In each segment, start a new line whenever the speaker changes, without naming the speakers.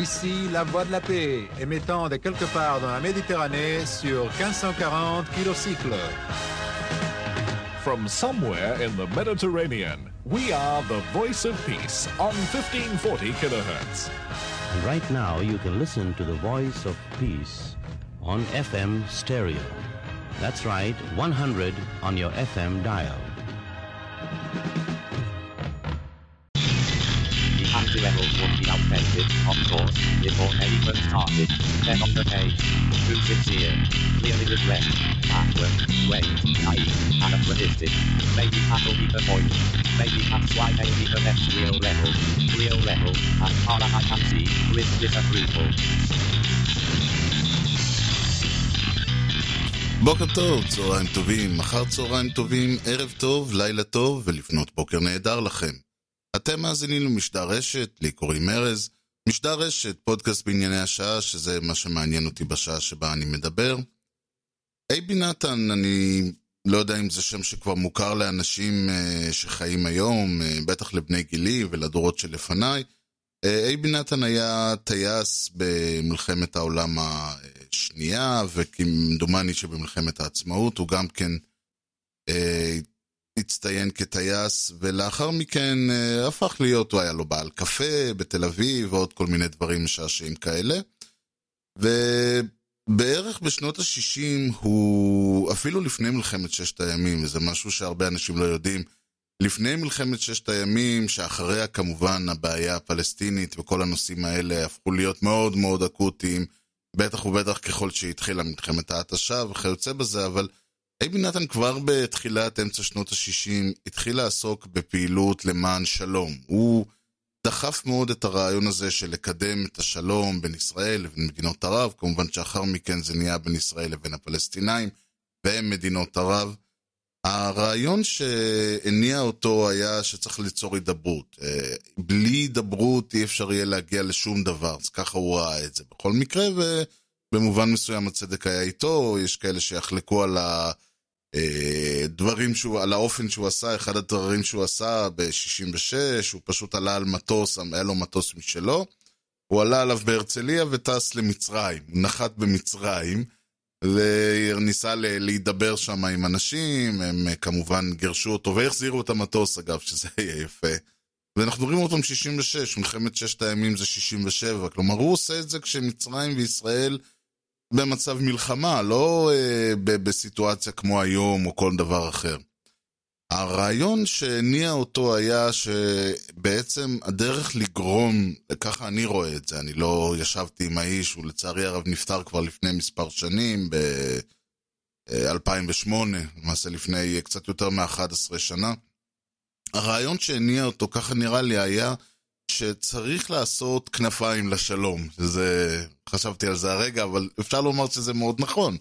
Ici la voix de la paix, émettant de quelque part dans la Méditerranée sur 1540 kilocycles.
From somewhere in the Mediterranean, we are the voice of peace on 1540 kilohertz.
And right now, you can listen to the voice of peace on FM stereo. That's right, 100 on your FM dial.
The anti levels would be outdated, of course, before they even started. Then on the page, too sincere, clearly regret, backward, way, naive, anachronistic. Maybe that'll be the point. Maybe that's why they need the next real level. Real level, as far as I can see, with disapproval.
בוקר טוב, צהריים טובים, אחר צהריים טובים, ערב טוב, לילה טוב ולפנות בוקר נהדר לכם. אתם מאזינים למשדר רשת, לי קוראים ארז. משדר רשת, פודקאסט בענייני השעה, שזה מה שמעניין אותי בשעה שבה אני מדבר. אייבי נתן, אני לא יודע אם זה שם שכבר מוכר לאנשים uh, שחיים היום, uh, בטח לבני גילי ולדורות שלפניי. אייבי נתן היה טייס במלחמת העולם השנייה, וכמדומני שבמלחמת העצמאות הוא גם כן הצטיין כטייס, ולאחר מכן uh, הפך להיות, הוא היה לו בעל קפה בתל אביב, ועוד כל מיני דברים משעשעים כאלה. ובערך בשנות ה-60 הוא, אפילו לפני מלחמת ששת הימים, וזה משהו שהרבה אנשים לא יודעים, לפני מלחמת ששת הימים, שאחריה כמובן הבעיה הפלסטינית וכל הנושאים האלה הפכו להיות מאוד מאוד אקוטיים, בטח ובטח ככל שהתחילה מלחמת ההתשה וכיוצא בזה, אבל אייבי נתן כבר בתחילת אמצע שנות ה-60 התחיל לעסוק בפעילות למען שלום. הוא דחף מאוד את הרעיון הזה של לקדם את השלום בין ישראל לבין מדינות ערב, כמובן שאחר מכן זה נהיה בין ישראל לבין הפלסטינאים ומדינות ערב. הרעיון שהניע אותו היה שצריך ליצור הידברות. בלי הידברות אי אפשר יהיה להגיע לשום דבר, אז ככה הוא ראה את זה בכל מקרה, ובמובן מסוים הצדק היה איתו, יש כאלה שיחלקו על הדברים שהוא, על האופן שהוא עשה, אחד הדברים שהוא עשה ב-66, הוא פשוט עלה על מטוס, היה לו מטוס משלו, הוא עלה עליו בהרצליה וטס למצרים, הוא נחת במצרים. וניסה להידבר שם עם אנשים, הם כמובן גירשו אותו והחזירו את המטוס אגב, שזה היה יפה. ואנחנו רואים אותם 66, מלחמת ששת הימים זה 67, כלומר הוא עושה את זה כשמצרים וישראל במצב מלחמה, לא אה, בסיטואציה כמו היום או כל דבר אחר. הרעיון שהניע אותו היה שבעצם הדרך לגרום, ככה אני רואה את זה, אני לא ישבתי עם האיש, הוא לצערי הרב נפטר כבר לפני מספר שנים, ב-2008, למעשה לפני קצת יותר מ-11 שנה. הרעיון שהניע אותו, ככה נראה לי, היה שצריך לעשות כנפיים לשלום. שזה, חשבתי על זה הרגע, אבל אפשר לומר שזה מאוד נכון.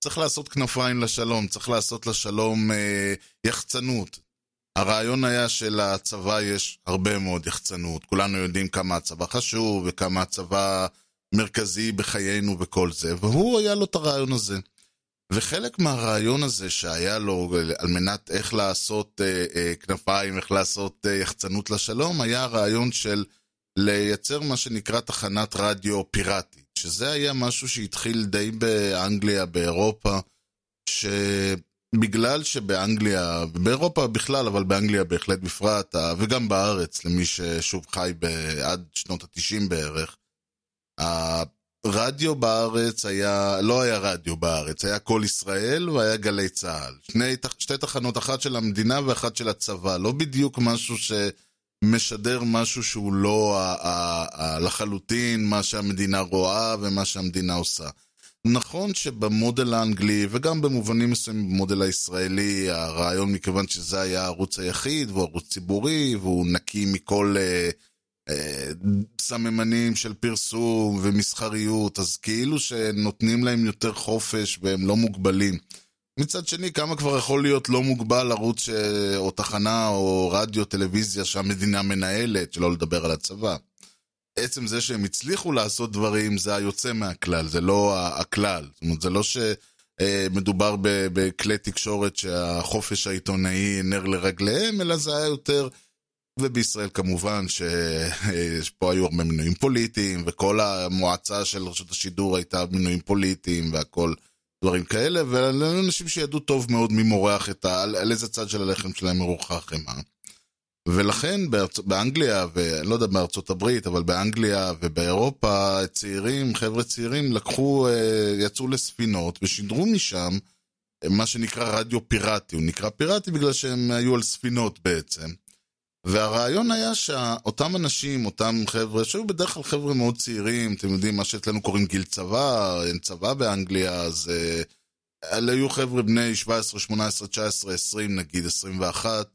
צריך לעשות כנפיים לשלום, צריך לעשות לשלום אה, יחצנות. הרעיון היה שלצבא יש הרבה מאוד יחצנות. כולנו יודעים כמה הצבא חשוב וכמה הצבא מרכזי בחיינו וכל זה, והוא היה לו את הרעיון הזה. וחלק מהרעיון הזה שהיה לו על מנת איך לעשות אה, אה, כנפיים, איך לעשות אה, יחצנות לשלום, היה הרעיון של לייצר מה שנקרא תחנת רדיו פיראטית. שזה היה משהו שהתחיל די באנגליה, באירופה, שבגלל שבאנגליה, באירופה בכלל, אבל באנגליה בהחלט בפרט, וגם בארץ, למי ששוב חי עד שנות התשעים בערך, הרדיו בארץ היה, לא היה רדיו בארץ, היה קול ישראל והיה גלי צה"ל. שני, שתי תחנות, אחת של המדינה ואחת של הצבא, לא בדיוק משהו ש... משדר משהו שהוא לא לחלוטין מה שהמדינה רואה ומה שהמדינה עושה. נכון שבמודל האנגלי, וגם במובנים מסוימים במודל הישראלי, הרעיון מכיוון שזה היה הערוץ היחיד, והוא ערוץ ציבורי, והוא נקי מכל אה, סממנים של פרסום ומסחריות, אז כאילו שנותנים להם יותר חופש והם לא מוגבלים. מצד שני, כמה כבר יכול להיות לא מוגבל ערוץ ש... או תחנה או רדיו, טלוויזיה שהמדינה מנהלת, שלא לדבר על הצבא. עצם זה שהם הצליחו לעשות דברים זה היוצא מהכלל, זה לא הכלל. זאת אומרת, זה לא שמדובר בכלי תקשורת שהחופש העיתונאי נר לרגליהם, אלא זה היה יותר ובישראל כמובן שפה היו הרבה מינויים פוליטיים, וכל המועצה של רשות השידור הייתה מינויים פוליטיים והכל דברים כאלה, והיו אנשים שידעו טוב מאוד מי מורח את ה... על, איזה צד של הלחם שלהם מרוחה החמאה. ולכן בארצ... באנגליה, ואני לא יודע בארצות הברית, אבל באנגליה ובאירופה, צעירים, חבר'ה צעירים, לקחו, אה, יצאו לספינות ושידרו משם מה שנקרא רדיו פיראטי. הוא נקרא פיראטי בגלל שהם היו על ספינות בעצם. והרעיון היה שאותם אנשים, אותם חבר'ה, שהיו בדרך כלל חבר'ה מאוד צעירים, אתם יודעים, מה שאצלנו קוראים גיל צבא, אין צבא באנגליה, אז אה, אלה היו חבר'ה בני 17, 18, 19, 20 נגיד, 21,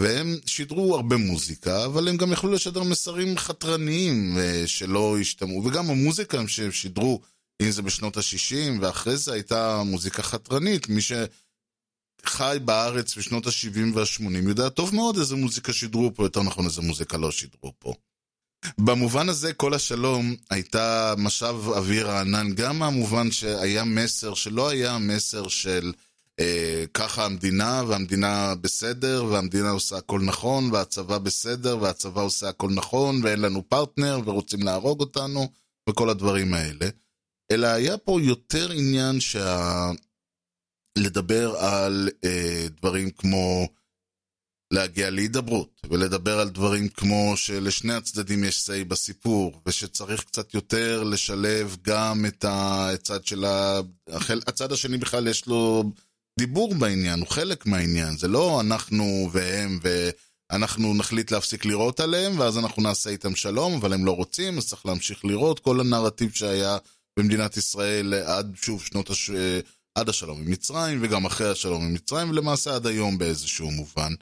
והם שידרו הרבה מוזיקה, אבל הם גם יכלו לשדר מסרים חתרניים אה, שלא השתמעו, וגם המוזיקה שהם שידרו, אם זה בשנות ה-60, ואחרי זה הייתה מוזיקה חתרנית, מי ש... חי בארץ בשנות ה-70 וה-80 יודע טוב מאוד איזה מוזיקה שידרו פה, יותר נכון איזה מוזיקה לא שידרו פה. במובן הזה כל השלום הייתה משב אוויר רענן, גם מהמובן שהיה מסר שלא היה מסר של אה, ככה המדינה, והמדינה בסדר, והמדינה עושה הכל נכון, והצבא בסדר, והצבא עושה הכל נכון, ואין לנו פרטנר, ורוצים להרוג אותנו, וכל הדברים האלה. אלא היה פה יותר עניין שה... לדבר על אה, דברים כמו להגיע להידברות, ולדבר על דברים כמו שלשני הצדדים יש say בסיפור, ושצריך קצת יותר לשלב גם את הצד של ה... הצד השני בכלל יש לו דיבור בעניין, הוא חלק מהעניין, זה לא אנחנו והם ואנחנו נחליט להפסיק לירות עליהם, ואז אנחנו נעשה איתם שלום, אבל הם לא רוצים, אז צריך להמשיך לירות. כל הנרטיב שהיה במדינת ישראל עד, שוב, שנות הש... עד השלום עם מצרים, וגם אחרי השלום עם מצרים, ולמעשה עד היום באיזשהו מובן.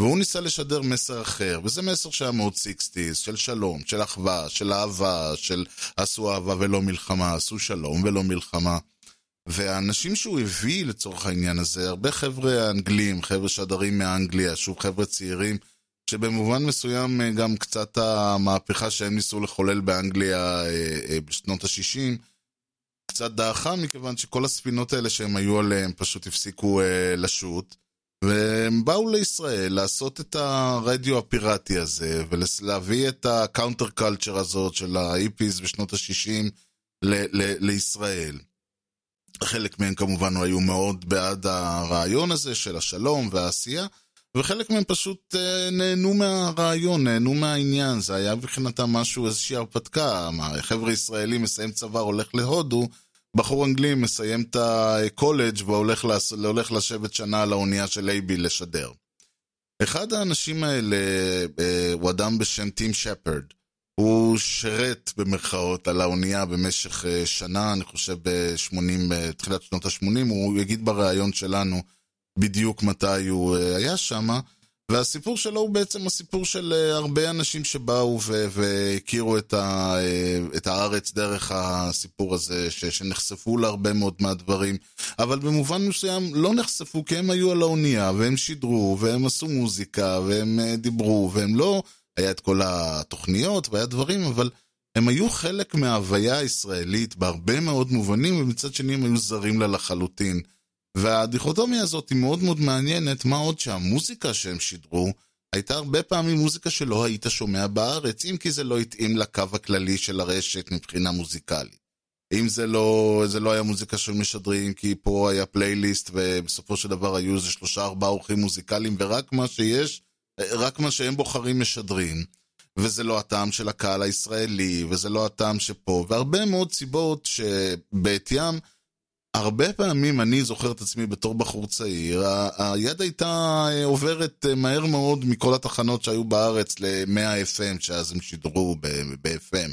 והוא ניסה לשדר מסר אחר, וזה מסר שהיה מאוד סיקסטיז, של שלום, של אחווה, של אהבה, של עשו אהבה ולא מלחמה, עשו שלום ולא מלחמה. והאנשים שהוא הביא לצורך העניין הזה, הרבה חבר'ה אנגלים, חבר'ה שדרים מאנגליה, שוב חבר'ה צעירים, שבמובן מסוים גם קצת המהפכה שהם ניסו לחולל באנגליה אה, אה, בשנות ה-60, קצת דעכה, מכיוון שכל הספינות האלה שהם היו עליהן פשוט הפסיקו אה, לשוט. והם באו לישראל לעשות את הרדיו הפיראטי הזה, ולהביא את הקאונטר קלצ'ר הזאת של האיפיס בשנות ה-60 לישראל. חלק מהם כמובן היו מאוד בעד הרעיון הזה של השלום והעשייה, וחלק מהם פשוט אה, נהנו מהרעיון, נהנו מהעניין, זה היה מבחינתם משהו, איזושהי הרפתקה, חבר'ה ישראלים מסיים צבא, הולך להודו, בחור אנגלי מסיים את הקולג' והולך לשבת שנה על האונייה של אייבי לשדר. אחד האנשים האלה אה, הוא אדם בשם טים שפרד. הוא שירת במרכאות על האונייה במשך אה, שנה, אני חושב ב-80, בתחילת שנות ה-80, הוא יגיד בריאיון שלנו בדיוק מתי הוא אה, היה שם. והסיפור שלו הוא בעצם הסיפור של אה, הרבה אנשים שבאו והכירו את, ה, אה, את הארץ דרך הסיפור הזה, ש- שנחשפו להרבה מאוד מהדברים, אבל במובן מסוים לא נחשפו כי הם היו על האונייה, והם שידרו, והם עשו מוזיקה, והם דיברו, והם לא... היה את כל התוכניות והיה דברים, אבל הם היו חלק מההוויה הישראלית בהרבה מאוד מובנים, ומצד שני הם היו זרים לה לחלוטין. והדיכוטומיה הזאת היא מאוד מאוד מעניינת, מה עוד שהמוזיקה שהם שידרו הייתה הרבה פעמים מוזיקה שלא היית שומע בארץ, אם כי זה לא התאים לקו הכללי של הרשת מבחינה מוזיקלית. אם זה לא, זה לא היה מוזיקה של משדרים, כי פה היה פלייליסט ובסופו של דבר היו איזה שלושה ארבעה אורחים מוזיקליים ורק מה שיש, רק מה שהם בוחרים משדרים. וזה לא הטעם של הקהל הישראלי, וזה לא הטעם שפה, והרבה מאוד סיבות שבעטיים הרבה פעמים אני זוכר את עצמי בתור בחור צעיר, היד הייתה אה, עוברת אה, מהר מאוד מכל התחנות שהיו בארץ ל-100 FM, שאז הם שידרו ב-FM.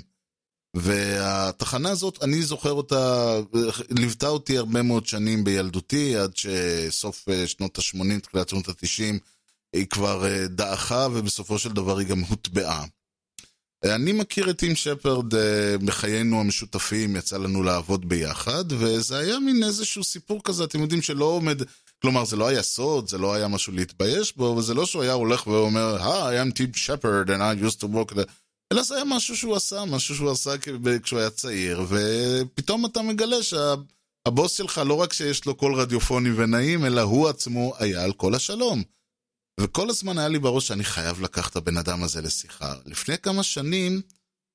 והתחנה הזאת, אני זוכר אותה, ליוותה אותי הרבה מאוד שנים בילדותי, עד שסוף אה, שנות ה-80, תחילת שנות ה-90, היא כבר דעכה, ובסופו של דבר היא גם הוטבעה. אני מכיר את טים שפרד אה, בחיינו המשותפים, יצא לנו לעבוד ביחד, וזה היה מין איזשהו סיפור כזה, אתם יודעים שלא עומד, כלומר זה לא היה סוד, זה לא היה משהו להתבייש בו, וזה לא שהוא היה הולך ואומר, היי, I'm טים שפרד and I used to work, אלא זה היה משהו שהוא עשה, משהו שהוא עשה כשהוא היה צעיר, ופתאום אתה מגלה שהבוס שלך לא רק שיש לו קול רדיופוני ונעים, אלא הוא עצמו היה על כל השלום. וכל הזמן היה לי בראש שאני חייב לקחת את הבן אדם הזה לשיחה. לפני כמה שנים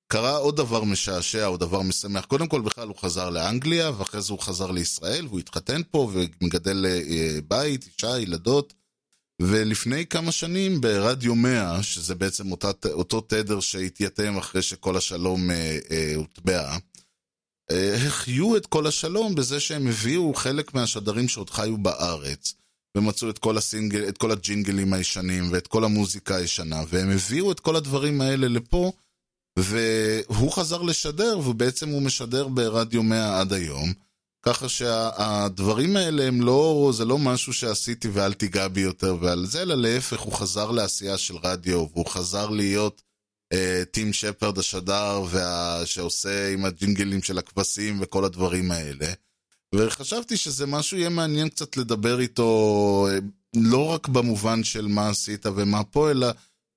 קרה עוד דבר משעשע, או דבר משמח. קודם כל, בכלל הוא חזר לאנגליה, ואחרי זה הוא חזר לישראל, והוא התחתן פה, ומגדל אה, בית, אישה, ילדות. ולפני כמה שנים ברדיו 100, שזה בעצם אותה, אותו תדר שהתייתם אחרי שכל השלום אה, אה, הוטבע, אה, החיו את כל השלום בזה שהם הביאו חלק מהשדרים שעוד חיו בארץ, ומצאו את כל, הסינגל, את כל הג'ינגלים הישנים ואת כל המוזיקה הישנה, והם הביאו את כל הדברים האלה לפה, והוא חזר לשדר, ובעצם הוא משדר ברדיו 100 עד היום. ככה שהדברים האלה הם לא, זה לא משהו שעשיתי ואל תיגע בי יותר ועל זה, אלא להפך, הוא חזר לעשייה של רדיו, והוא חזר להיות אה, טים שפרד השדר וה, שעושה עם הג'ינגלים של הכבשים וכל הדברים האלה. וחשבתי שזה משהו יהיה מעניין קצת לדבר איתו, אה, לא רק במובן של מה עשית ומה פה, אלא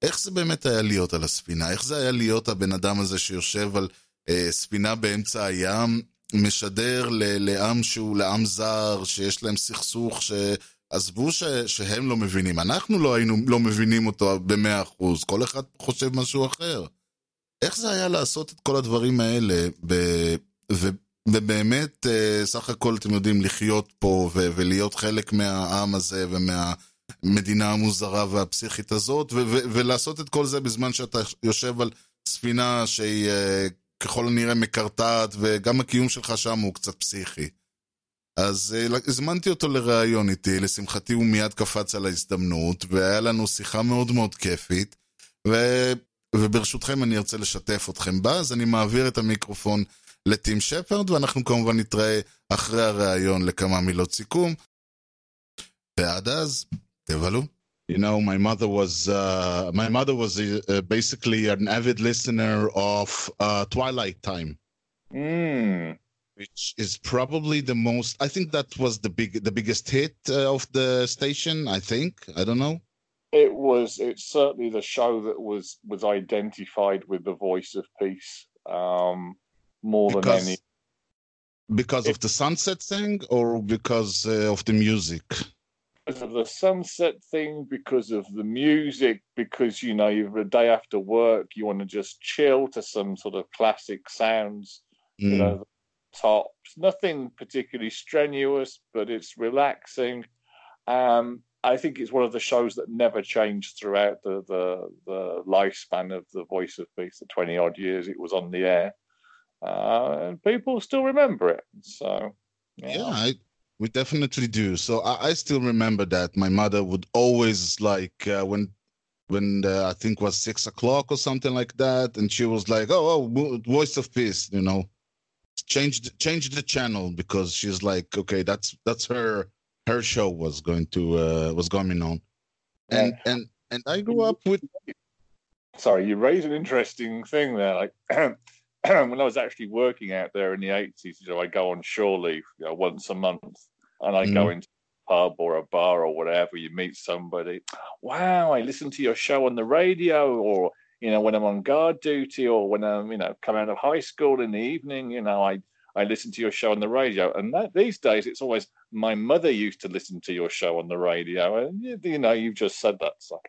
איך זה באמת היה להיות על הספינה, איך זה היה להיות הבן אדם הזה שיושב על אה, ספינה באמצע הים, משדר ל- לעם שהוא, לעם זר, שיש להם סכסוך, שעזבו ש- שהם לא מבינים. אנחנו לא היינו, לא מבינים אותו במאה אחוז, כל אחד חושב משהו אחר. איך זה היה לעשות את כל הדברים האלה, ב- ו- ובאמת, אה, סך הכל, אתם יודעים, לחיות פה ו- ולהיות חלק מהעם הזה ומהמדינה המוזרה והפסיכית הזאת, ו- ו- ולעשות את כל זה בזמן שאתה יושב על ספינה שהיא אה, ככל הנראה מקרטעת, וגם הקיום שלך שם הוא קצת פסיכי. אז uh, הזמנתי אותו לראיון איתי, לשמחתי הוא מיד קפץ על ההזדמנות, והיה לנו שיחה מאוד מאוד כיפית, ו... וברשותכם אני ארצה לשתף אתכם בה, אז אני מעביר את המיקרופון לטים שפרד, ואנחנו כמובן נתראה אחרי הראיון לכמה מילות סיכום. ועד אז, תבלו.
You know, my mother was uh, my mother was uh, basically an avid listener of uh, Twilight Time,
Mm.
which is probably the most. I think that was the big, the biggest hit uh, of the station. I think I don't know.
It was. It's certainly the show that was was identified with the voice of peace um, more than
Because
any.
because of the sunset thing, or because uh, of the music.
Because of the sunset thing, because of the music, because you know you've a day after work, you want to just chill to some sort of classic sounds. You
Mm.
know, tops. Nothing particularly strenuous, but it's relaxing. Um, I think it's one of the shows that never changed throughout the the, the lifespan of the Voice of Peace, the twenty odd years it was on the air, uh, and people still remember it. So,
Yeah, I, we definitely do. So I, I still remember that my mother would always like uh, when when uh, I think was six o'clock or something like that, and she was like, "Oh, oh, Voice of Peace," you know, change the, change the channel because she's like, "Okay, that's that's her her show was going to uh, was going on," and and and I grew up with
sorry, you raise an interesting thing there. Like when I was actually working out there in the eighties, you know, I go on shore leave you know, once a month, and I go mm. into a pub or a bar or whatever. You meet somebody. Wow, I listen to your show on the radio, or you know, when I'm on guard duty, or when I'm you know come out of high school in the evening. You know, I I listen to your show on the radio, and that these days it's always my mother used to listen to your show on the radio, and you, you know, you've just said that. So.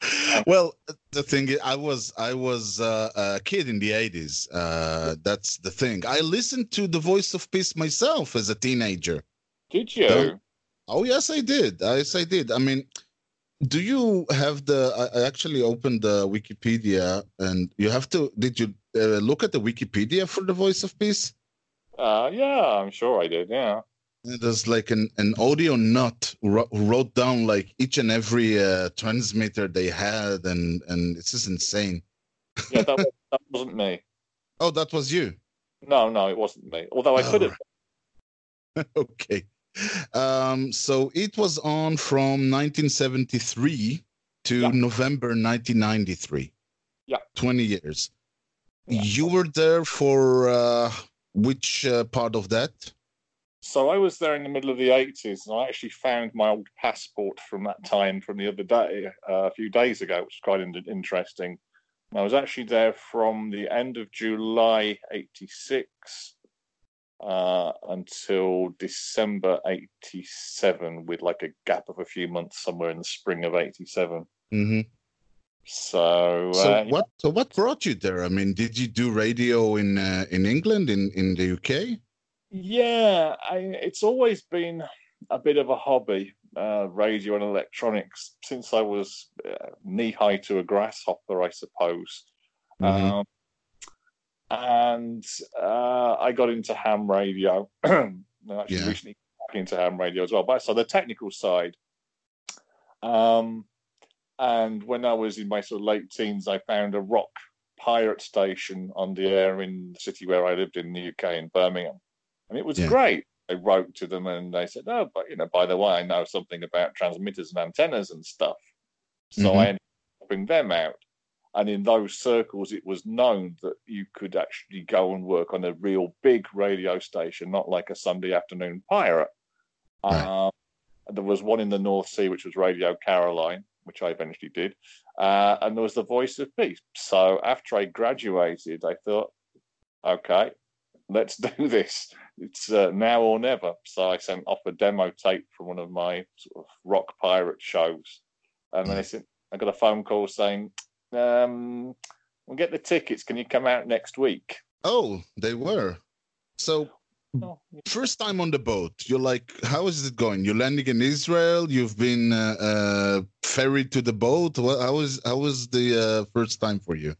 well the thing is, i was i was uh, a kid in the 80s uh, that's the thing i listened to the voice of peace myself as a teenager
Did you?
Oh yes i did yes i did i mean do you have the i, I actually opened the wikipedia and you have to did you uh, look at the wikipedia for the voice of peace
Uh, yeah, I'm sure I did. Yeah.
There's like an, an audio nut who wrote down like each and every uh, transmitter they had and and it's just insane
Yeah, that, was, that wasn't me.
oh that was you
No, no, it wasn't me. Although I could have.
okay. Um, so it was on from 1973 to
Yeah.
November 1993.
Yeah.
20 years.
Yeah.
You were there for uh, which uh, part of that?
So I was there in the middle of the 80s, and I actually found my old passport from that time from the other day, uh, a few days ago, which is quite in- interesting. I was actually there from the end of July 86 uh, until December '87, with like a gap of a few months somewhere in the spring of '87.
hmm
So,
So
uh,
what? So what brought you there? I mean, did you do radio in uh, in England, in in the UK?
Yeah, I, it's always been a bit of a hobby, uh, radio and electronics, since I was uh, knee high to a grasshopper, I suppose.
Mhm.
Um, and uh, I got into ham radio. Actually
Yeah.
recently got into ham radio as well. But so the technical side. Um, and when I was in my sort of late teens, I found a rock pirate station on the air in the city where I lived in the UK in Birmingham, and it was
Yeah.
great. I wrote to them and they said, "Oh, but you know, by the way, I know something about transmitters and antennas and stuff." So
Mhm.
I ended up helping them out. And in those circles, it was known that you could actually go and work on a real big radio station, not like a Sunday afternoon pirate.
Right.
Um, there was one in the North Sea, which was Radio Caroline, which I eventually did. Uh, and there was the Voice of Peace. So after I graduated, I thought, okay, let's do this. It's uh, now or never. So I sent off a demo tape from one of my sort of rock pirate shows. And then I said, I got a phone call saying, um, we'll get the tickets. Can you come out next week?
Oh, they were. So
Oh,
first time on the boat, you're like, how is it going? You're landing in Israel. You've been uh, uh, ferried to the boat. What, how was how was the uh, first time for you?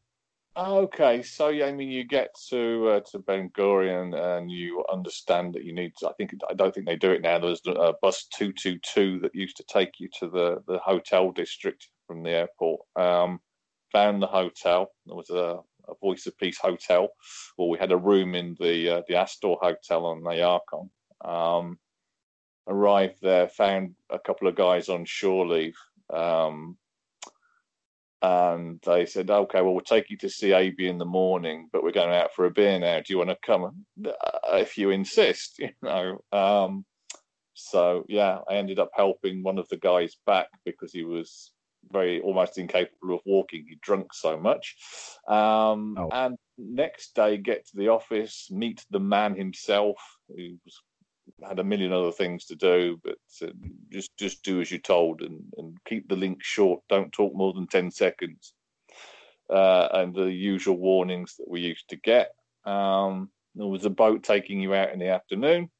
Okay, so yeah, I mean, you get to uh, to Ben Gurion and you understand that you need. To, I think I don't think they do it now. There's a bus two two two that used to take you to the the hotel district from the airport. Um, found the hotel. There was a, a Voice of Peace hotel. Well, we had a room in the uh, the Astor Hotel on Hayarkon. Um, arrived there, found a couple of guys on shore leave. Um, and they said, "Okay, well, we'll take you to see AB in the morning, but we're going out for a beer now. Do you want to come? Uh, if you insist, you know." Um, so yeah, I ended up helping one of the guys back because he was very almost incapable of walking. He drunk so much. Um,
Oh.
And next day, get to the office, meet the man himself, who was had a million other things to do, but uh, just just do as you're told and, and keep the link short. Don't talk more than ten seconds, uh, and the usual warnings that we used to get. Um, there was a boat taking you out in the afternoon,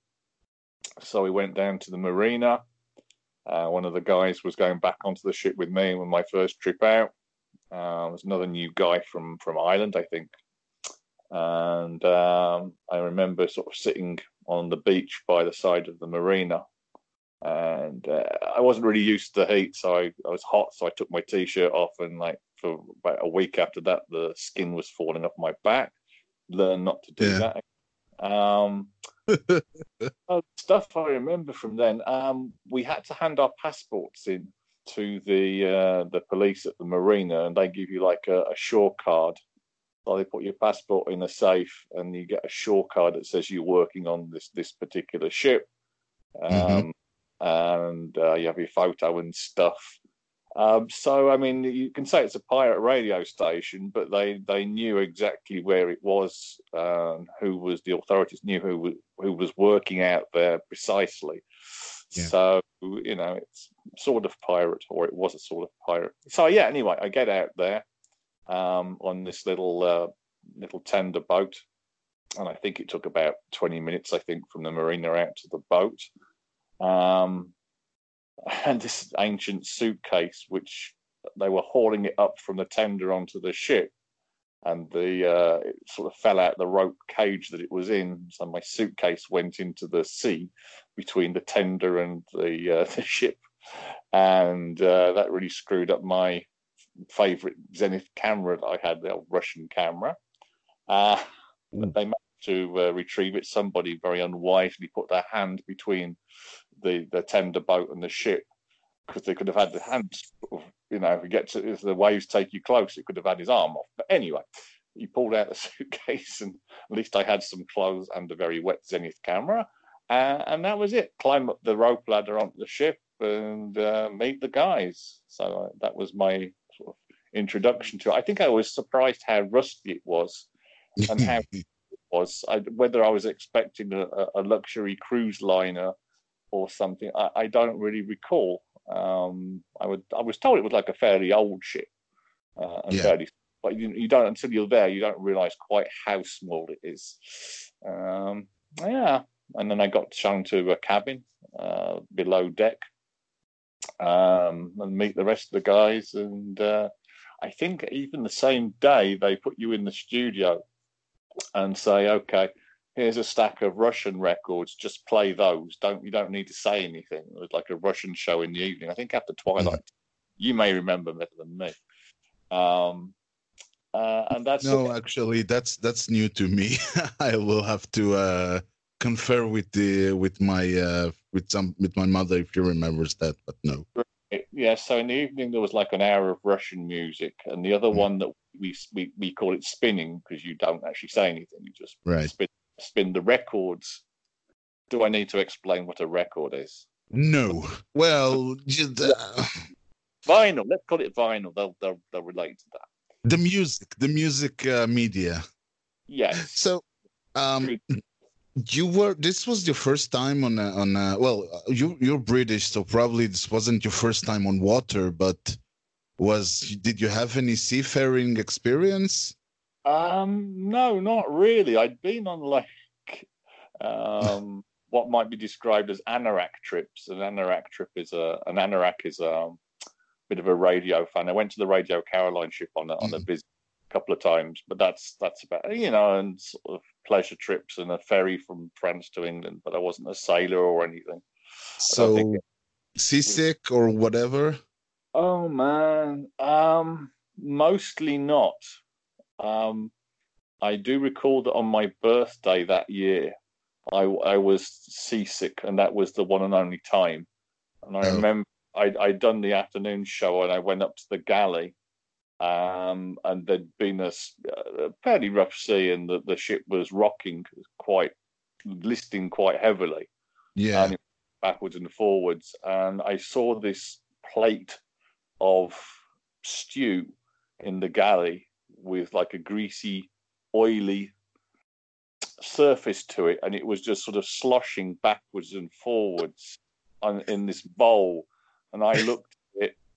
so we went down to the marina. Uh, one of the guys was going back onto the ship with me on my first trip out. Uh, there's another new guy from from Ireland, I think, and um, I remember sort of sitting on the beach by the side of the marina. And uh, I wasn't really used to the heat, so I, I was hot. So I took my t-shirt off, and like for about a week after that, the skin was falling off my back. Learned not to do
Yeah.
that. Um, uh, stuff I remember from then. Um, we had to hand our passports in to the uh, the police at the marina, and they give you like a, a shore card. So they put your passport in a safe, and you get a shore card that says you're working on this this particular ship, um,
Mhm.
and uh, you have your photo and stuff. Um, so I mean, you can say it's a pirate radio station, but they they knew exactly where it was, um, who was the authorities knew who was who was working out there precisely.
Yeah.
So you know, it's sort of pirate, or it was a sort of pirate. So yeah, anyway, I get out there um, on this little uh, little tender boat, and I think it took about twenty minutes. I think from the marina out to the boat. Um, and this ancient suitcase, which they were hauling it up from the tender onto the ship, and the uh, it sort of fell out the rope cage that it was in. So my suitcase went into the sea between the tender and the uh, the ship, and uh, that really screwed up my favorite Zenith camera that I had, the old Russian camera. Uh, but they managed to uh, retrieve it. Somebody very unwisely put their hand between the the tender boat and the ship because they could have had the hands. You know, if you get to if the waves take you close, it could have had his arm off. But anyway, he pulled out the suitcase, and at least I had some clothes and a very wet Zenith camera, uh, and that was it. Climb up the rope ladder onto the ship and uh, meet the guys. So uh, that was my introduction to it. I think I was surprised how rusty it was and how it was. I, whether I was expecting a, a luxury cruise liner or something, I, I don't really recall. Um, I would I was told it was like a fairly old ship, uh, and
Yeah.
fairly, but you, you don't until you're there, you don't realise quite how small it is. Um, yeah, and then I got shown to a cabin uh, below deck, um, and meet the rest of the guys. And uh, I think even the same day they put you in the studio and say, okay, here's a stack of Russian records. Just play those. Don't you don't need to say anything. It was like a Russian show in the evening. I think after Twilight. You may remember better than me. Um, uh, and that's
No, actually, that's that's new to me. I will have to uh, confer with the with my uh, with some with my mother if she remembers that. But no.
Yeah, so in the evening there was like an hour of Russian music, and the other
Mm.
one that we we, we call it spinning because you don't actually say anything; you just
Right.
spin spin the records. Do I need to explain what a record is?
No. Well, just, uh,
Vinyl. Let's call it vinyl. They'll they'll, they'll relate to that.
the music, the music uh, media.
Yes.
So, um, you were. This was your first time on a, on. A, well, you you're British, so probably this wasn't your first time on water. But was did you have any seafaring experience?
Um, no, not really. I'd been on like um, what might be described as anorak trips. An anorak trip is a an anorak is a bit of a radio fan. I went to the Radio Caroline ship on a, on a visit a couple of times, but that's that's about you know, and sort of pleasure trips and a ferry from France to England. But I wasn't a sailor or anything.
So seasick or whatever.
Oh man, um, mostly not. Um, I do recall that on my birthday that year, I I was seasick, and that was the one and only time. And I
Oh.
remember I'd, I'd done the afternoon show, and I went up to the galley, um, and there'd been a fairly rough sea, and the, the ship was rocking quite, listing quite heavily
Yeah.
and backwards and forwards. And I saw this plate of stew in the galley with like a greasy, oily surface to it, and it was just sort of sloshing backwards and forwards on, in this bowl. And I looked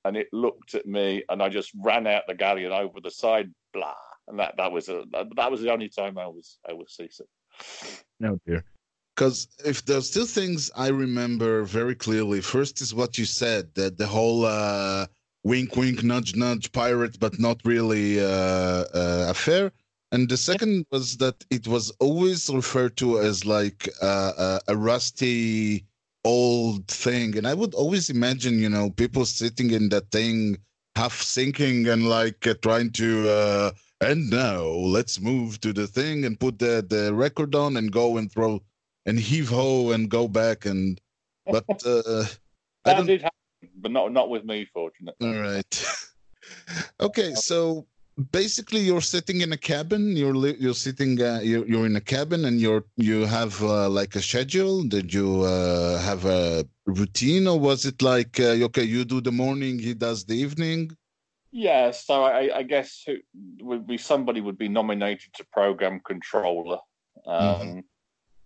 and it looked at me, and I just ran out the galley and over the side, blah. And that that was a that, that was the only time I was I was seasick.
No dear. Because if there's two things I remember very clearly, first is what you said that the whole uh, wink, wink, nudge, nudge, pirate, but not really uh, uh, affair. And the second was that it was always referred to as like uh, uh, a rusty old thing. And I would always imagine, you know, people sitting in that thing half sinking and like uh, trying to. Uh, and now let's move to the thing and put the, the record on and go and throw and heave ho and go back and but uh I don't
did happen, but not not with me, fortunately.
all right okay so basically you're sitting in a cabin. You're you're sitting uh, you're, you're in a cabin and you're you have uh, like a schedule. Did you uh, have a routine or was it like uh, okay you do the morning he does the evening?
Yeah, so I, I guess who would be somebody would be nominated to program controller. Um,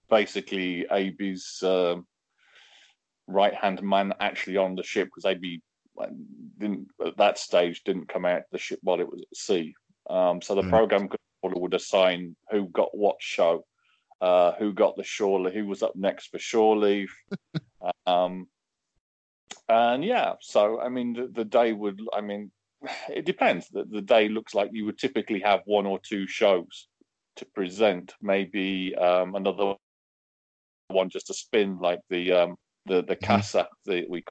Basically, AB's um right hand man actually on the ship because they'd uh, didn't at that stage didn't come out the ship while it was at sea. Um, so the
Right.
program controller would assign who got what show, uh, who got the shore leave, who was up next for shore leave. um, and yeah, so I mean, the, the day would, I mean, it depends. The, the day looks like you would typically have one or two shows to present, maybe um, another one just to spin, like the um, the the casa, that we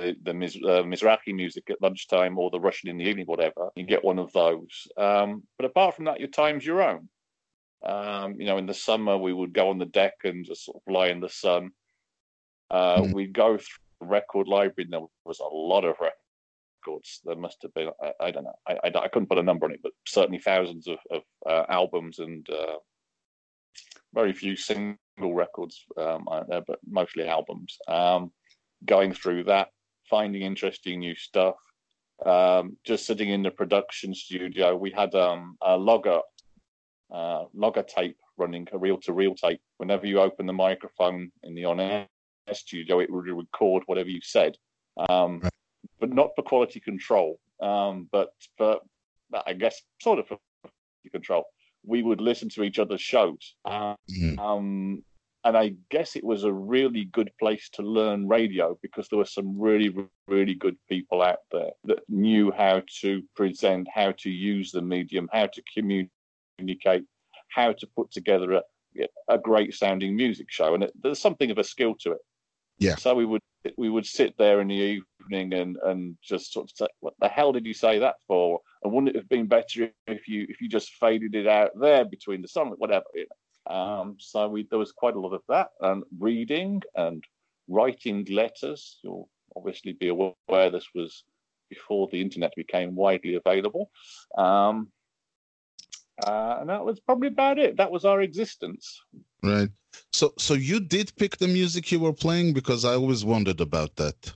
the the Miz, uh, Mizrahi music at lunchtime or the Russian in the evening, whatever. You get one of those. Um, but apart from that, your time's your own. Um, you know, in the summer we would go on the deck and just sort of lie in the sun. Uh,
Mhm.
We'd go through the record library, and there was a lot of records. There must have been, I, I don't know, I, I, I couldn't put a number on it, but certainly thousands of, of uh, albums and uh, very few single records um, out there, but mostly albums. Um, going through that, finding interesting new stuff. Um, just sitting in the production studio, we had um, a logger uh, logger tape running, a reel to reel tape. Whenever you open the microphone in the on air studio, it would record whatever you said, um,
Right.
but not for quality control, um, but for, I guess, sort of for quality control. We would listen to each other's shows.
Mhm.
um, and I guess it was a really good place to learn radio because there were some really, really good people out there that knew how to present, how to use the medium, how to communicate, how to put together a, a great sounding music show. And it, there's something of a skill to it.
Yeah.
So we would we would sit there in the evening and and just sort of say, "What the hell did you say that for?" And wouldn't it have been better if you if you just faded it out there between the song, whatever? You know? Um, so we there was quite a lot of that and reading and writing letters. You'll obviously be aware this was before the internet became widely available. Um, uh, and that was probably about it. That was our existence.
Right. So so you did pick the music you were playing because I always wondered about that.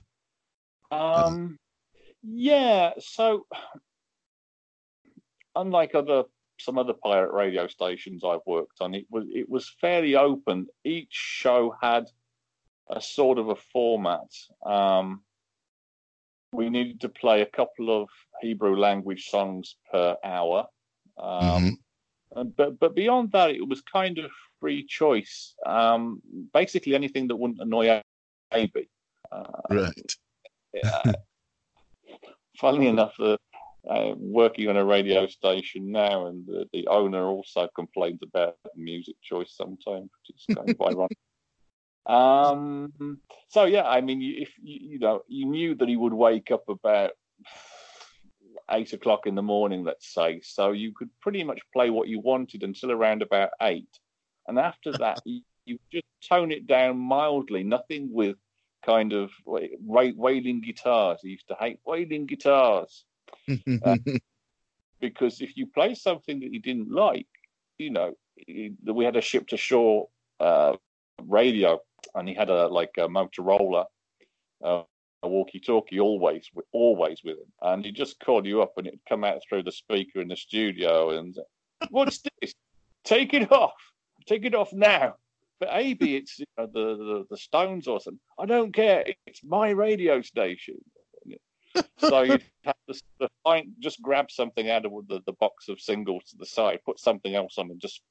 Um, yeah. So, unlike other some other pirate radio stations I've worked on, it was it was fairly open. Each show had a sort of a format. Um, we needed to play a couple of Hebrew language songs per hour. Um,
Mhm.
and- but but beyond that, it was kind of free choice. Um, basically, anything that wouldn't annoy AB. Uh,
Right.
yeah. Funnily enough, uh, uh, working on a radio station now, and the, the owner also complains about music choice sometimes, which is kind of ironic. Um, so yeah, I mean, if you, you know, you knew that he would wake up about eight o'clock in the morning, let's say, so you could pretty much play what you wanted until around about eight, and after that, you, you just tone it down mildly, nothing with kind of wa- wa- wailing guitars. He used to hate wailing guitars because if you play something that you didn't like, you know, we had a ship to shore uh, radio, and he had a like a Motorola, uh, a walkie-talkie, always always with him, and he just called you up, and it'd come out through the speaker in the studio, and what's this? Take it off, take it off now. But maybe it's you know, the, the the Stones or something. I don't care. It's my radio station. So you'd have to find, just grab something out of the, the box of singles to the side, put something else on, and just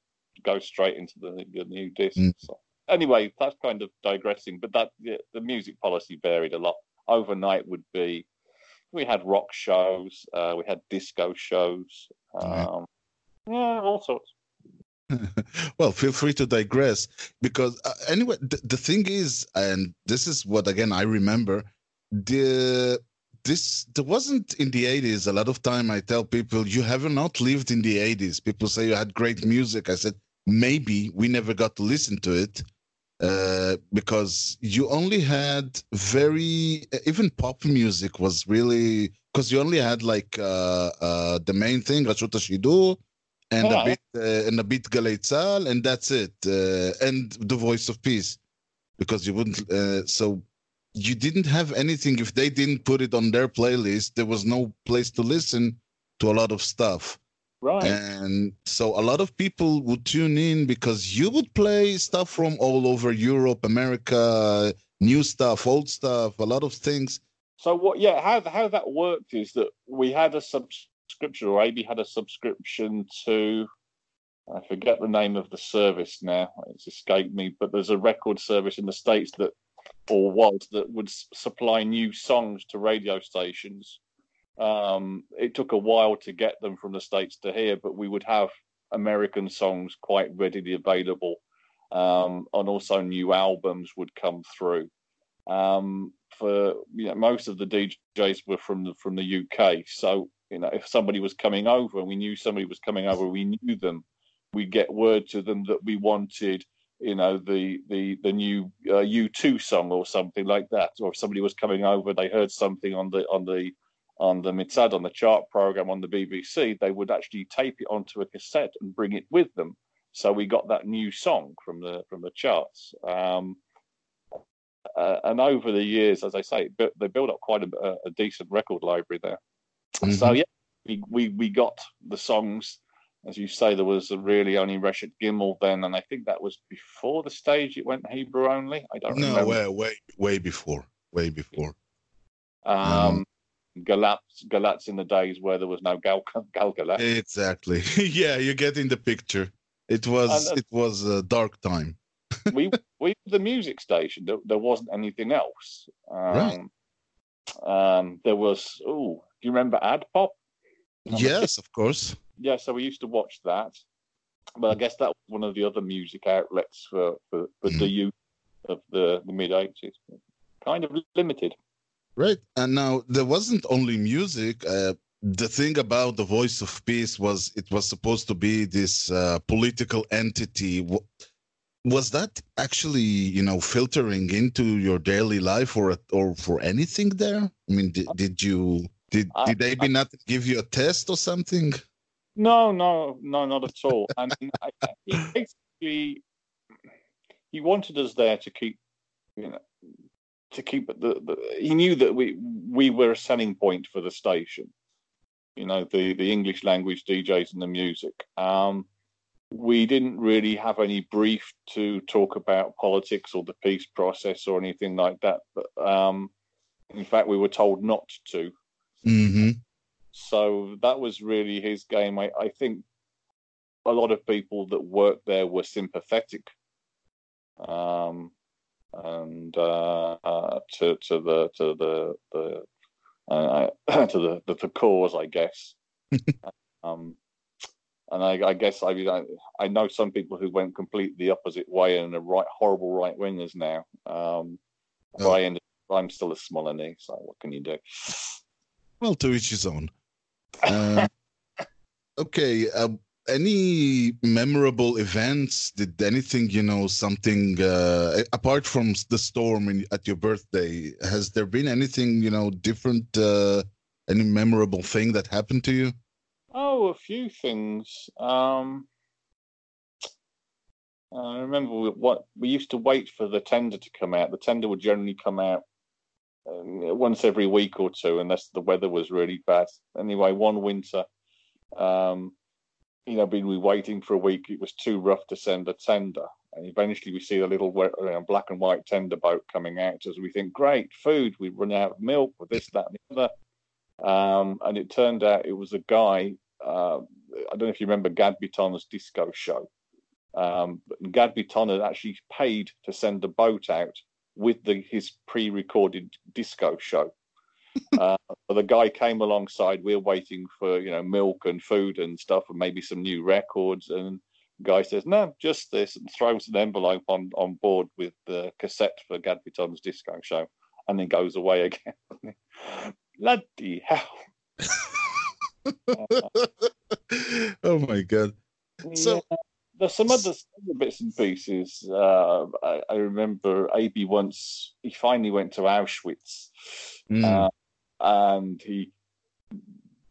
go straight into the, the new disc.
Mm.
So, anyway, that's kind of digressing. But that yeah, the music policy varied a lot. Overnight would be we had rock shows, uh, we had disco shows, um, yeah, all sorts.
well, feel free to digress because uh, anyway, the, the thing is, and this is what again I remember, the this there wasn't in the 80s a lot of time i tell people you have not lived in the 80s people say you had great music. I said maybe we never got to listen to it uh, because you only had very even pop music was really because you only had like uh, uh, the main thing Rashut Shidur and a bit uh, and a bit Galei and that's it uh, and the voice of peace because you wouldn't uh, so you didn't have anything if they didn't put it on their playlist there was no place to listen to a lot of stuff
Right.
and so a lot of people would tune in because you would play stuff from all over Europe, America, new stuff, old stuff, a lot of things.
So what? Yeah, how how that worked is that we had a subscription, or AB had a subscription to. I forget the name of the service now; it's escaped me. But there's a record service in the states that, or was that would supply new songs to radio stations. Um, it took a while to get them from the states to here, but we would have American songs quite readily available, um, and also new albums would come through. Um, for you know, most of the DJs were from the from the UK, so you know if somebody was coming over and we knew somebody was coming over, we knew them. We'd get word to them that we wanted, you know, the the the new uh, U2 song or something like that. Or if somebody was coming over, they heard something on the on the on the Mitzad on the chart program on the BBC, they would actually tape it onto a cassette and bring it with them. So we got that new song from the from the charts. Um, uh, and over the years, as I say, bu- they built up quite a, a decent record library there. So
Mhm.
yeah, we, we we got the songs as you say, there was really only Reshet Gimel then, and I think that was before the stage it went Hebrew only. I don't
No,
remember.
way, way, way before, way before.
Um, Galatz, Galatz in the days where there was no Gal, Gal Galatz.
Exactly. yeah, you get in the picture. It was
And, uh,
it was a dark time.
we we the music station. There, there wasn't anything else. Um,
Right.
um, there was. Oh, do you remember Ad Pop?
Yes, of course.
Yeah, so we used to watch that. But I guess that was one of the other music outlets for for, for the youth of the, the mid eighties. Kind of limited.
Right. And now there wasn't only music. Uh, the thing about the Voice of Peace was it was supposed to be this uh, political entity. Was that actually, you know, filtering into your daily life or or for anything there? I mean, did, did you did
I-
did they be not give you a test or something?
No, no, no, not at all. I mean, I, I- he basically he wanted us there to keep, you know, to keep the, the. He knew that we we were a selling point for the station. You know, the the English language DJs and the music. Um, we didn't really have any brief to talk about politics or the peace process or anything like that. But um, in fact, we were told not to.
Mm-hmm.
So that was really his game. I, I think a lot of people that worked there were sympathetic um, and uh, uh, to to the to the the uh, to the, the the cause, I guess. um, and I, I guess I, mean, I I know some people who went completely the opposite way and are right horrible right wingers now. Um,
Oh.
I ended, I'm still a Smolany, so what can you do?
Well, to each his own. Uh, okay. Uh, any memorable events? Did anything, you know, something uh, apart from the storm in, at your birthday? Has there been anything, you know, different? Uh, any memorable thing that happened to you?
Oh, a few things. Um, I remember what we used to wait for the tender to come out. The tender would generally come out um, once every week or two, unless the weather was really bad. Anyway, one winter, um, you know, been we waiting for a week. It was too rough to send a tender, and eventually we see the little we- uh, black and white tender boat coming out. As we think, great food. We run out of milk with this, that, and the other. Um, and it turned out it was a guy. Uh, I don't know if you remember Gad Biton's disco show. Um, but Gad had actually paid to send a boat out with the, his pre-recorded disco show. uh, the guy came alongside. We're waiting for you know milk and food and stuff, and maybe some new records. And the guy says, "No, just this," and throws an envelope on on board with the cassette for Gad Biton's disco show, and then goes away again. Bloody hell!
oh my god! So-
Yeah. There's some other, bits and pieces. Uh, I, I remember AB once he finally went to Auschwitz,
Mm.
uh, and he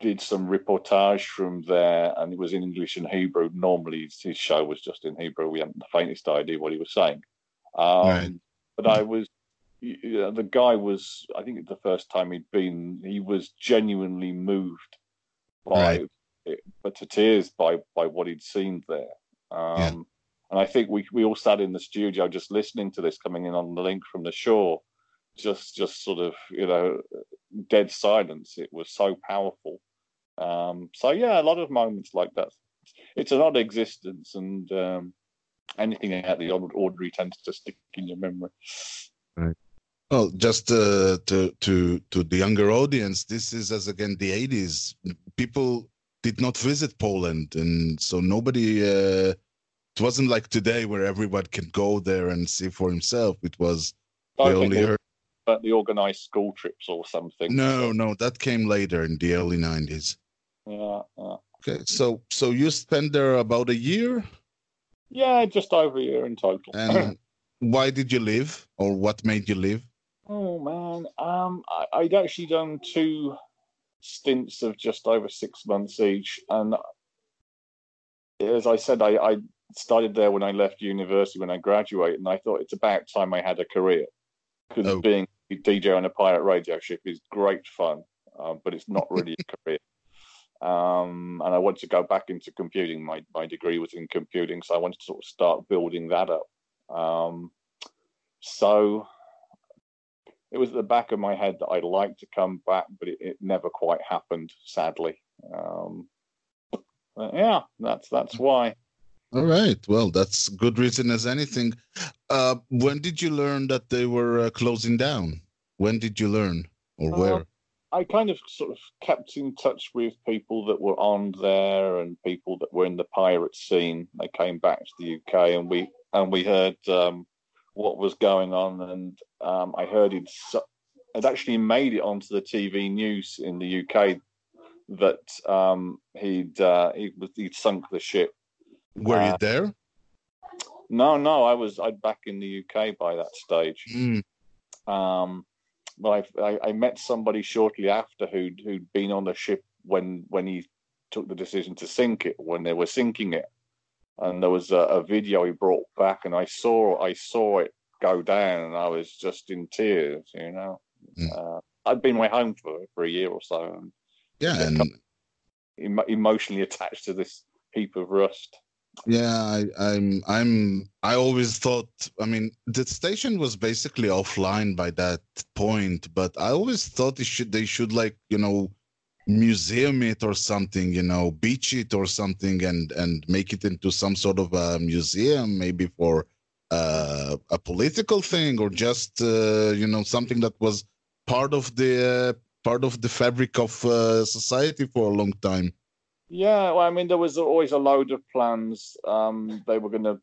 did some reportage from there, and it was in English and Hebrew. Normally, his, show was just in Hebrew. We hadn't the faintest idea what he was saying. Um,
Right.
But I was. You know, the guy was, I think the first time he'd been, he was genuinely moved by, it but to tears by by what he'd seen there. Um,
Yeah.
And I think we we all sat in the studio just listening to this coming in on the link from the shore, just just sort of you know dead silence. It was so powerful. Um, so yeah, a lot of moments like that. It's an odd existence, and um, anything out of the ord- ordinary tends to stick in your memory.
Well, just uh, to to to the younger audience, this is as again the '80s. People did not visit Poland, and so nobody. Uh, it wasn't like today where everyone can go there and see for himself. It was
I
they only heard.
but the organised school trips or something.
No, no, that came later in the early '90s.
Yeah, yeah.
Okay, so so you spent there about a year,
Yeah, just over a year in total.
and why did you leave, or what made you leave?
oh man, um, I, I'd actually done two stints of just over six months each, and as I said, I, I started there when I left university when I graduated, and I thought it's about time I had a career because
Oh.
being a DJ on a pirate radio ship is great fun, um, but it's not really a career. um, and I wanted to go back into computing. My my degree was in computing, so I wanted to sort of start building that up. Um, so it was at the back of my head that I'd like to come back, but it, it never quite happened, sadly. Um, yeah, that's that's why.
All right. Well, that's good reason as anything. Uh, when did you learn that they were uh, closing down? When did you learn, or where? Uh,
I kind of sort of kept in touch with people that were on there and people that were in the pirate scene. They came back to the UK, and we and we heard um, what was going on, and um, I heard it it actually made it onto the TV news in the UK that um, he'd uh, he, he'd sunk the ship.
Were uh, you there?
No, no, I was I'd back in the UK by that stage.
Mm.
Um, but I, I, I met somebody shortly after who'd who'd been on the ship when when he took the decision to sink it when they were sinking it and there was a, a, video he brought back, and I saw I saw it go down, and I was just in tears. You know, mm. uh, I'd been away home for for a year or so. And
yeah, and
emotionally attached to this heap of rust.
Yeah, I, I'm. I'm. I always thought. I mean, the station was basically offline by that point, but I always thought they should. They should like you know museum it or something you know beach it or something and and make it into some sort of a museum maybe for uh, a political thing or just uh, you know something that was part of the uh, part of the fabric of uh, society for a long time.
Yeah well i mean there was always a load of plans. Um, they were going to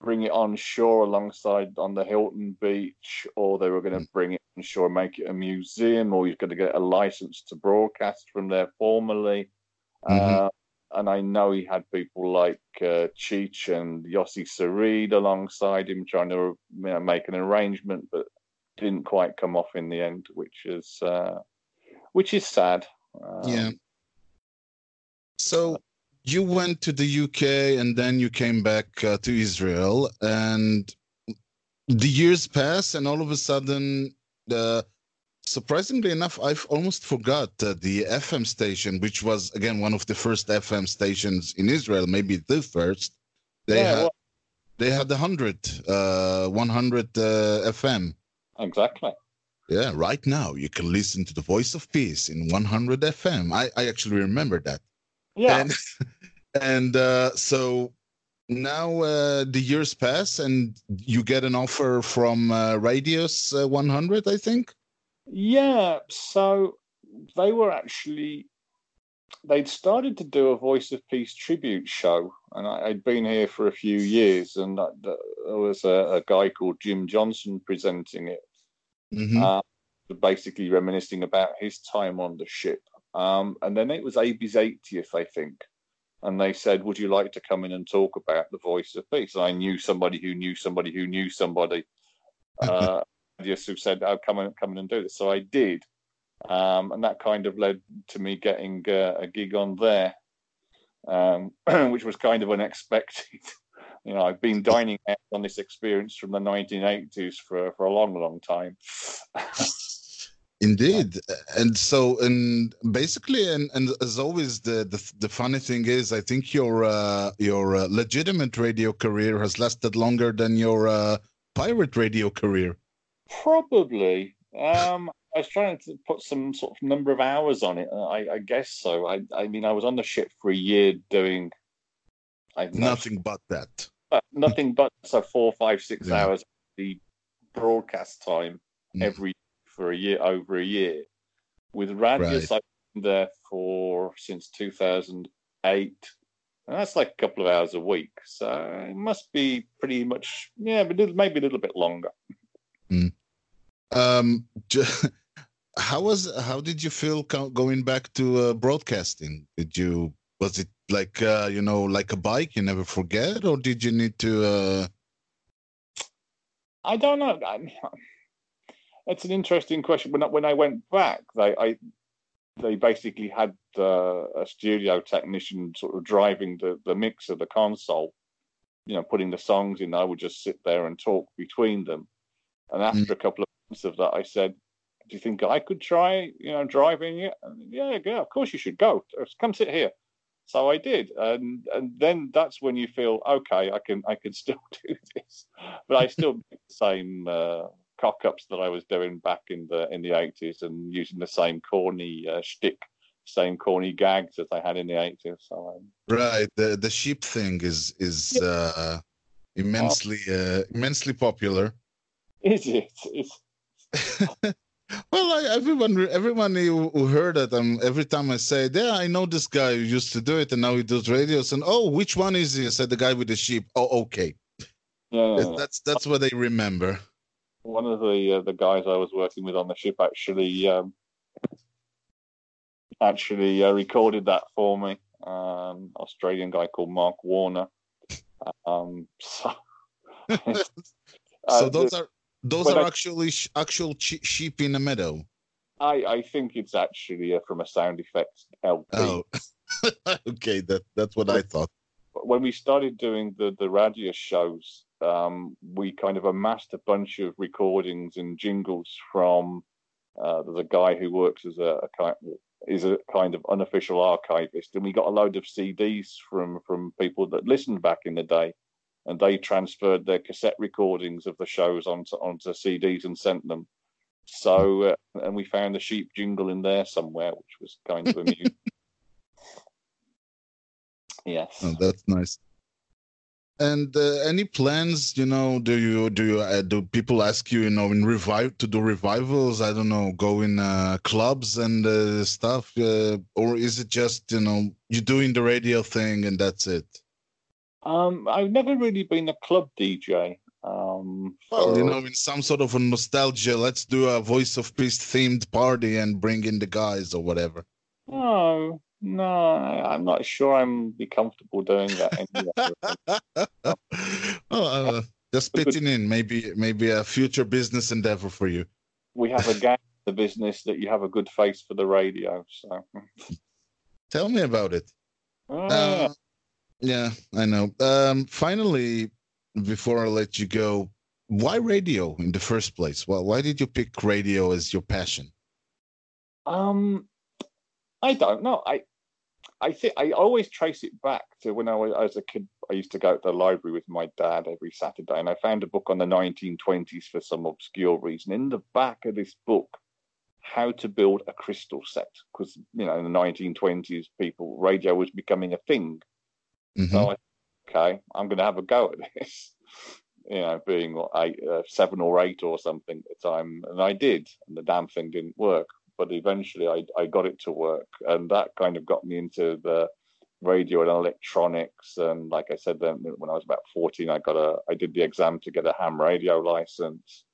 bring it on shore alongside on the Hilton Beach, or they were going to mm. bring it on shore, and make it a museum, or you're going to get a license to broadcast from there formally. Mm-hmm. Uh, and I know he had people like uh, Cheech and Yossi Sarid alongside him trying to you know, make an arrangement, but didn't quite come off in the end, which is uh, which is sad.
Um, yeah. So you went to the UK and then you came back uh, to Israel, and the years pass, and all of a sudden, the surprisingly enough, I've almost forgot uh, the FM station, which was again one of the first FM stations in Israel, maybe the first. They yeah, had well, they had 100, uh, 100 uh, FM.
Exactly.
Yeah, right now you can listen to the Voice of Peace in 100 FM. I, I actually remember that.
Yeah.
And, and uh, so now uh, the years pass and you get an offer from uh, Radius uh, 100, I think.
Yeah. So they were actually they'd started to do a Voice of Peace tribute show, and I, had been here for a few years, and there was a, a, guy called Jim Johnson presenting it,
mm-hmm. uh,
basically reminiscing about his time on the ship. Um, and then it was AB's 80th, I think. And they said, Would you like to come in and talk about the voice of peace? And I knew somebody who knew somebody who knew somebody uh, just who said, Oh, come in, come in and do this. So I did. Um, and that kind of led to me getting uh, a gig on there, um, which was kind of unexpected. you know, I've been dining out on this experience from the 1980s for, for a long, long time.
Indeed, and so and basically, and, and as always, the, the the funny thing is, I think your uh, your uh, legitimate radio career has lasted longer than your uh, pirate radio career.
Probably. Um, I was trying to put some sort of number of hours on it. I, I guess so. I I mean, I was on the ship for a year doing.
Nothing but that.
nothing but so four, five, six yeah. hours the broadcast time mm. every for a year over a year. With Radius, right. I've been there for since 2008, and that's like a couple of hours a week. So it must be pretty much, yeah, but maybe a little bit longer.
Mm. Um, how was how did you feel going back to uh, broadcasting? Did you was it like uh, you know like a bike you never forget, or did you need to? Uh...
I don't know. I, it's an interesting question. When I, when I went back, they I, they basically had uh, a studio technician sort of driving the the mix of the console, you know, putting the songs in. I would just sit there and talk between them. And after mm. a couple of months of that, I said, do you think I could try, you know, driving it? And, yeah, yeah, of course you should go. Come sit here. So I did, and and then that's when you feel okay. I can I can still do this, but I still make the same uh, cock ups that I was doing back in the in the eighties, and using the same corny uh, shtick, same corny gags as I had in the eighties. So um,
Right. The the sheep thing is is uh, immensely uh, immensely popular.
is it? It's
well, I, everyone everyone who, who heard it, um, every time I say, "Yeah, I know this guy who used to do it, and now he does radios." And oh, which one is he? I said, "The guy with the sheep." Oh, okay.
yeah. yeah, yeah.
That's that's what they remember.
One of the uh, the guys I was working with on the ship actually um, actually uh, recorded that for me. Um, Australian guy called Mark Warner. Um, so
So those are those are
I-
actually sh- actual sheep in the meadow.
I I think it's actually uh, from a sound effects LP.
Oh, okay. That that's what I thought.
when we started doing the the radio shows, um, we kind of amassed a bunch of recordings and jingles from. Uh, there's a guy who works as a, a kind is a kind of unofficial archivist, and we got a load of CDs from from people that listened back in the day, and they transferred their cassette recordings of the shows onto onto CDs and sent them. So, uh, and we found the sheep jingle in there somewhere, which was kind of amusing. yes.
Oh, that's nice. And uh, any plans? You know, do you do you uh, do people ask you? You know, in revive to do revivals? I don't know, go in uh, clubs and uh, stuff, uh, or is it just you know you doing the radio thing and that's it?
Um, I've never really been a club DJ. Um,
Well, you know, in some sort of a nostalgia, let's do a Voice of Peace themed party and bring in the guys or whatever.
no, no, I'm not sure I'm be comfortable doing that.
Well, uh, just pitching in, maybe maybe a future business endeavor for you.
we have a gang in the business that you have a good face for the radio. So,
Tell me about it.
Ah,
Uh, yeah, I know. Um, finally, before I let you go, why radio in the first place? Well, why did you pick radio as your passion?
um, I don't know. I, I think I always trace it back to when I was, I was a kid. I used to go to the library with my dad every Saturday, and I found a book on the 1920s for some obscure reason. In the back of this book, how to build a crystal set, because you know in the 1920s, people radio was becoming a thing.
Mhm.
So I, okay, I'm going to have a go at this. You know, being what, eight, uh, seven or eight or something at the time, and I did, and the damn thing didn't work. But eventually, I I got it to work, and that kind of got me into the radio and electronics. And like I said, then when I was about 14, I got a I did the exam to get a ham radio license.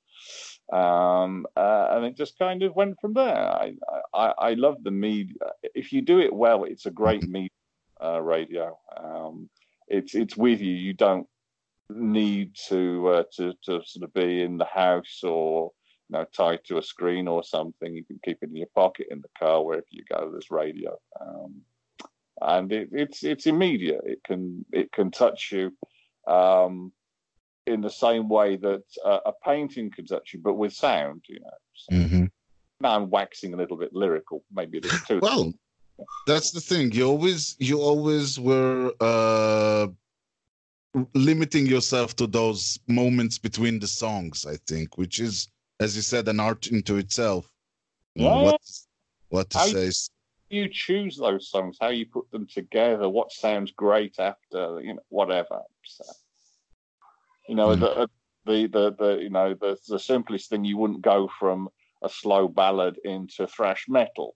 Um, uh, and it just kind of went from there. I, I, I love the media. If you do it well, it's a great media uh, radio. Um, it's it's with you. You don't need to uh, to to sort of be in the house or know tied to a screen or something. You can keep it in your pocket in the car wherever you go. There's radio, um, and it, it's it's immediate. It can it can touch you. Um, in the same way that uh, a painting can touch you, but with sound, you know. So
Mhm.
Now I'm waxing a little bit lyrical, maybe a little too.
Well, that's the thing. You always you always were uh, limiting yourself to those moments between the songs. I think, which is, as you said, an art into itself.
Yeah.
What, what to
How-
say?
you choose those songs, how you put them together, what sounds great after, you know, whatever. So, you know,
Mm.
the, the the the you know the the simplest thing you wouldn't go from a slow ballad into thrash metal.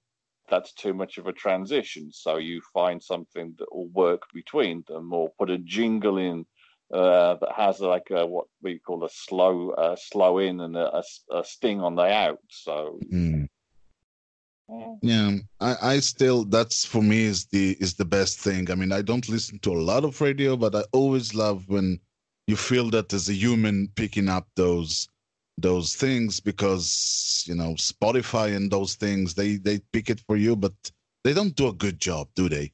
That's too much of a transition. So you find something that will work between them, or put a jingle in uh, that has like a, what we call a slow uh, slow in and a, a, a sting on the out. So
Mm.
yeah.
Yeah, I, I still that's for me is the is the best thing. I mean, I don't listen to a lot of radio, but I always love when you feel that there's a human picking up those those things because you know Spotify and those things they they pick it for you, but they don't do a good job, do they?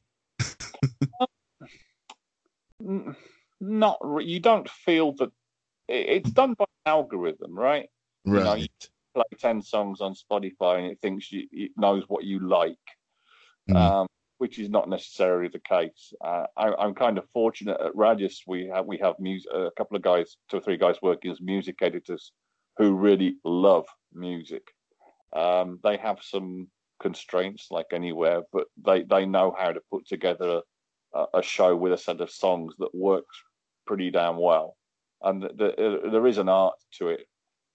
Not re- you don't feel that it's done by an algorithm right You know,
Right.
play ten songs on Spotify and it thinks you, it knows what you like,
Mhm.
um, which is not necessarily the case. Uh, I, I'm kind of fortunate at Radius. We have we have music, a couple of guys, two or three guys working as music editors who really love music. Um, they have some constraints like anywhere, but they they know how to put together a, a show with a set of songs that works pretty damn well. And the, the, there is an art to it.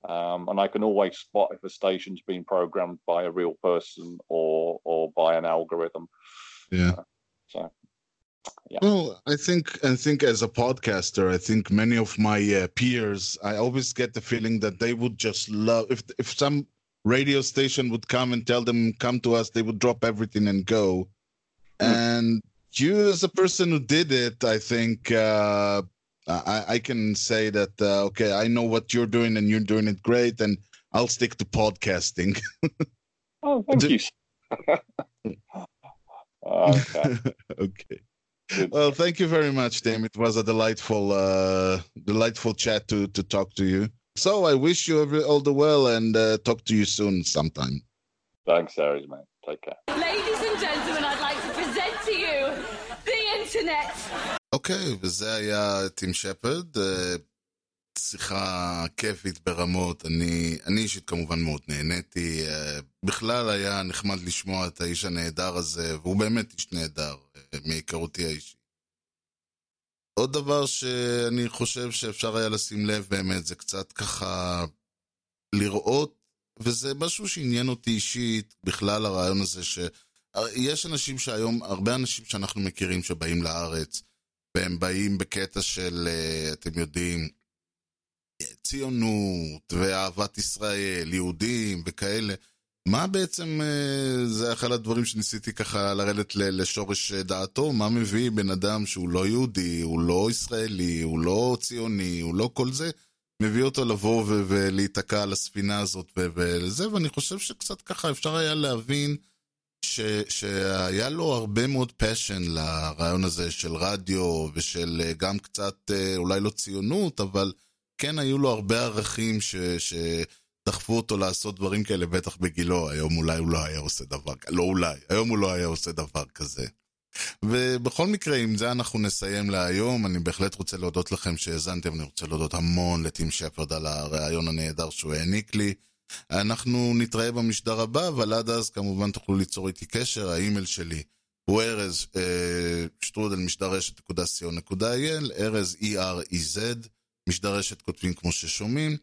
Um, and I can always spot if a station's been programmed by a real person or or by an algorithm.
Yeah.
So Yeah.
Well, I think I think as a podcaster, I think many of my uh, peers, I always get the feeling that they would just love if if some radio station would come and tell them come to us, they would drop everything and go. And you, as a person who did it, I think uh, I, I can say that uh, okay, I know what you're doing and you're doing it great, and I'll stick to podcasting.
oh, thank
Do-
you. okay.
okay. Well, thank you very much, Tim. It was a delightful, uh, delightful chat to to talk to you. So I wish you every, all the well and uh, talk to you soon sometime.
Thanks, Erez, man. Take care.
Ladies and gentlemen, I'd like to present to you the internet.
אוקיי, וזה היה טים שפרד. אה, שיחה כיפית ברמות. אני, אני אישית כמובן מאוד נהניתי. אה, בכלל היה נחמד לשמוע את האיש הנהדר הזה, והוא באמת איש נהדר, אה, מהיכרותי האישית. עוד דבר שאני חושב שאפשר היה לשים לב באמת, זה קצת ככה לראות, וזה משהו שעניין אותי אישית, בכלל הרעיון הזה ש... יש אנשים שהיום, הרבה אנשים שאנחנו מכירים שבאים לארץ, והם באים בקטע של, אה, אתם יודעים, ציונות ואהבת ישראל, יהודים וכאלה. מה בעצם, אה, זה אחד הדברים שניסיתי ככה לרדת לשורש אה, דעתו, מה מביא בן אדם שהוא לא יהודי, הוא לא ישראלי, הוא לא ציוני, הוא לא כל זה, מביא אותו לבוא ולהיתקע על הספינה הזאת וזה, ואני חושב שקצת ככה אפשר היה להבין ש, שהיה לו הרבה מאוד פשן לרעיון הזה של רדיו ושל אה, גם קצת, אה, אולי לא ציונות, אבל כן היו לו הרבה ערכים ש, שדחפו אותו לעשות דברים כאלה, בטח בגילו, היום אולי הוא לא היה עושה דבר כזה, לא אולי, היום הוא לא היה עושה דבר כזה. ובכל מקרה, עם זה אנחנו נסיים להיום. אני בהחלט רוצה להודות לכם שהאזנתם, אני רוצה להודות המון לטים שפרד על הריאיון הנהדר שהוא העניק לי. אנחנו נתראה במשדר הבא, אבל עד אז כמובן תוכלו ליצור איתי קשר, האימייל שלי הוא ארז, אה, שטרודל משדרשת.co.il, ארז E-R-E-Z, משדרשת כותבים כמו ששומעים.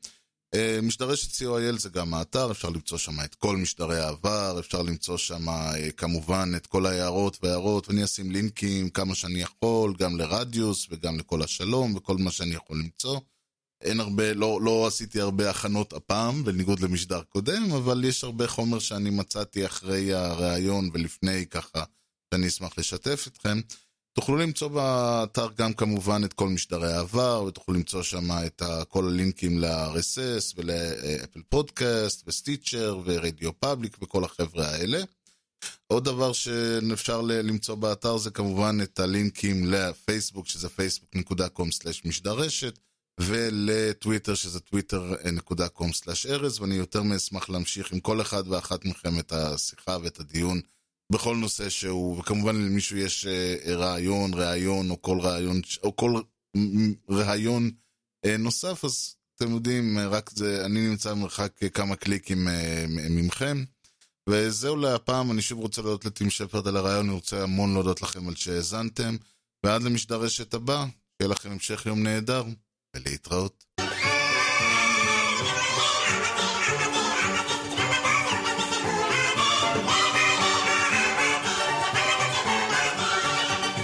אה, משדרשת co.il זה גם האתר, אפשר למצוא שם את כל משדרי העבר, אפשר למצוא שם אה, כמובן את כל ההערות והערות, ואני אשים לינקים כמה שאני יכול, גם לרדיוס וגם לכל השלום וכל מה שאני יכול למצוא. אין הרבה, לא, לא עשיתי הרבה הכנות הפעם, בניגוד למשדר קודם, אבל יש הרבה חומר שאני מצאתי אחרי הראיון ולפני ככה, שאני אשמח לשתף אתכם. תוכלו למצוא באתר גם כמובן את כל משדרי העבר, ותוכלו למצוא שם את כל הלינקים ל-RSS ולאפל פודקאסט וסטיצ'ר ורדיו פאבליק וכל החבר'ה האלה. עוד דבר שאפשר למצוא באתר זה כמובן את הלינקים לפייסבוק, שזה facebook.com/משדרשת. ולטוויטר שזה twitter.com/ארז ואני יותר מאשמח להמשיך עם כל אחד ואחת מכם את השיחה ואת הדיון בכל נושא שהוא, וכמובן אם למישהו יש אה, רעיון, ראיון או כל רעיון, או כל רעיון אה, נוסף, אז אתם יודעים, אה, רק זה, אני נמצא במרחק כמה קליקים ממכם. וזהו להפעם, אני שוב רוצה להודות לטים שפרד על הרעיון, אני רוצה המון להודות לכם על שהאזנתם, ועד למשדר רשת הבא, שיהיה לכם המשך יום נהדר. ולהתראות.